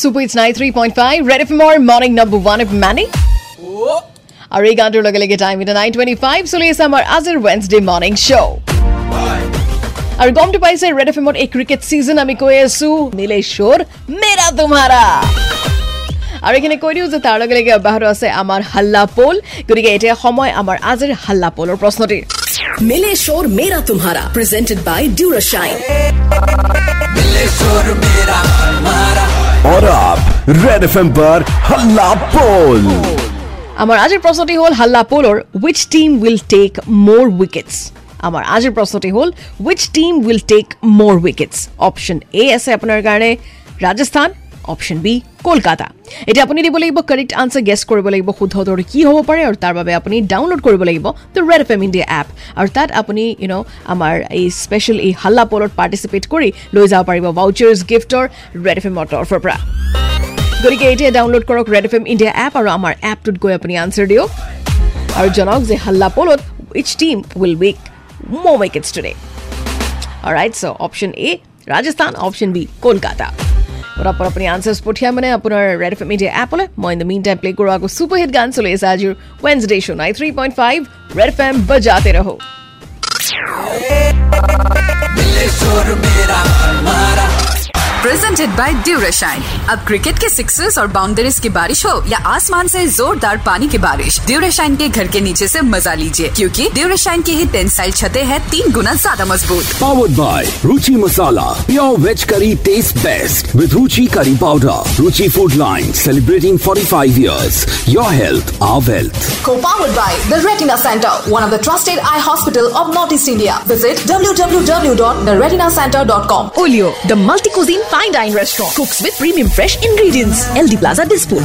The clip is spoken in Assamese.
Soup it's nine three point five Red F M morning number one F money আৰু এই গানটোৰ লগে লগে টাইম এটা নাইন টুৱেণ্টি ফাইভ চলি আছে আমাৰ আজিৰ ৱেডনেছডে মৰ্ণিং শ্ব' আৰু গমটো পাইছে ৰেড এফ এমত এই ক্ৰিকেট ছিজন আমি কৈ আছো নীলেশ্বৰ মেৰা তোমাৰা আৰু এইখিনি কৈ দিওঁ যে তাৰ লগে লগে অব্যাহত আছে আমাৰ হাল্লা পল গতিকে এতিয়া সময় আমাৰ আজিৰ হাল্লা পলৰ প্ৰশ্নটিৰ মেলেশ্বৰ মেৰা তোমাৰা প্ৰেজেণ্টেড বাই ডিউৰাশাইন মেলেশ্বৰ মেৰা তোমাৰা ৰেড এফ এম পাৰ হাল্লা পল আমাৰ আজিৰ প্ৰশ্নটি হ'ল হাল্লা পলৰ which team will take more wickets আমাৰ আজিৰ প্ৰশ্নটি হ'ল which team will take more wickets option A আছে আপোনাৰ কাৰণে ৰাজস্থান অপশ্যন বি কলকাতা এতিয়া আপুনি দিব লাগিব কাৰেক্ট আনচাৰ গেছ কৰিব লাগিব শুদ্ধ উত্তৰ কি হ'ব পাৰে আৰু তাৰ বাবে আপুনি ডাউনলোড কৰিব লাগিব the Red F M India app আৰু তাত আপুনি ইউ ন' আমাৰ এই স্পেচিয়েল এই হাল্লা পলত পাৰ্টিচিপেট কৰি লৈ যাব পাৰিব ভাউচাৰ্ছ গিফ্টৰ ৰেড এফ এমৰ তৰফৰ পৰা গতিকে এতিয়া ডাউনলোড কৰক Red F M India app আৰু আমাৰ এপটোত গৈ আপুনি আনচাৰ দিয়ক আৰু জনাওক যে হাল্লা পলত which team will week more wickets today right so' option A Rajasthan option B Kolkata পৰাপৰ আপুনি আনচাৰ্ছ পঠিয়াই মানে আপোনাৰ ৰেড এফ এম ইণ্ডিয়া এপলৈ মই in the meantime play কৰোঁ আকৌ ছুপাৰ হিট গান চলি আছে আজিৰ ৱেনছডে শ্ব' নাই three point five Red FM M বজাতে ৰহো प्रेजेंटेड बाय ड्यूराशाइन अब क्रिकेट के सिक्सर्स और बाउंड्रीज की बारिश हो या आसमान से जोरदार पानी की बारिश ड्यूराशाइन के घर के नीचे से मज़ा लीजिए क्योंकि ड्यूराशाइन की ही टेंसाइल छते हैं तीन गुना ज़्यादा मज़बूत। Powered by Ruchi masala pure veg curry taste best with Ruchi curry powder Ruchi food line celebrating forty five years your health our wealth को powered by the Retina Centre one of the trusted eye hospital of North East India visit W W W dot the retina centre dot com Olio the multi cuisine find dine restaurant, cooks with premium fresh ingredients. LD Plaza Dispur.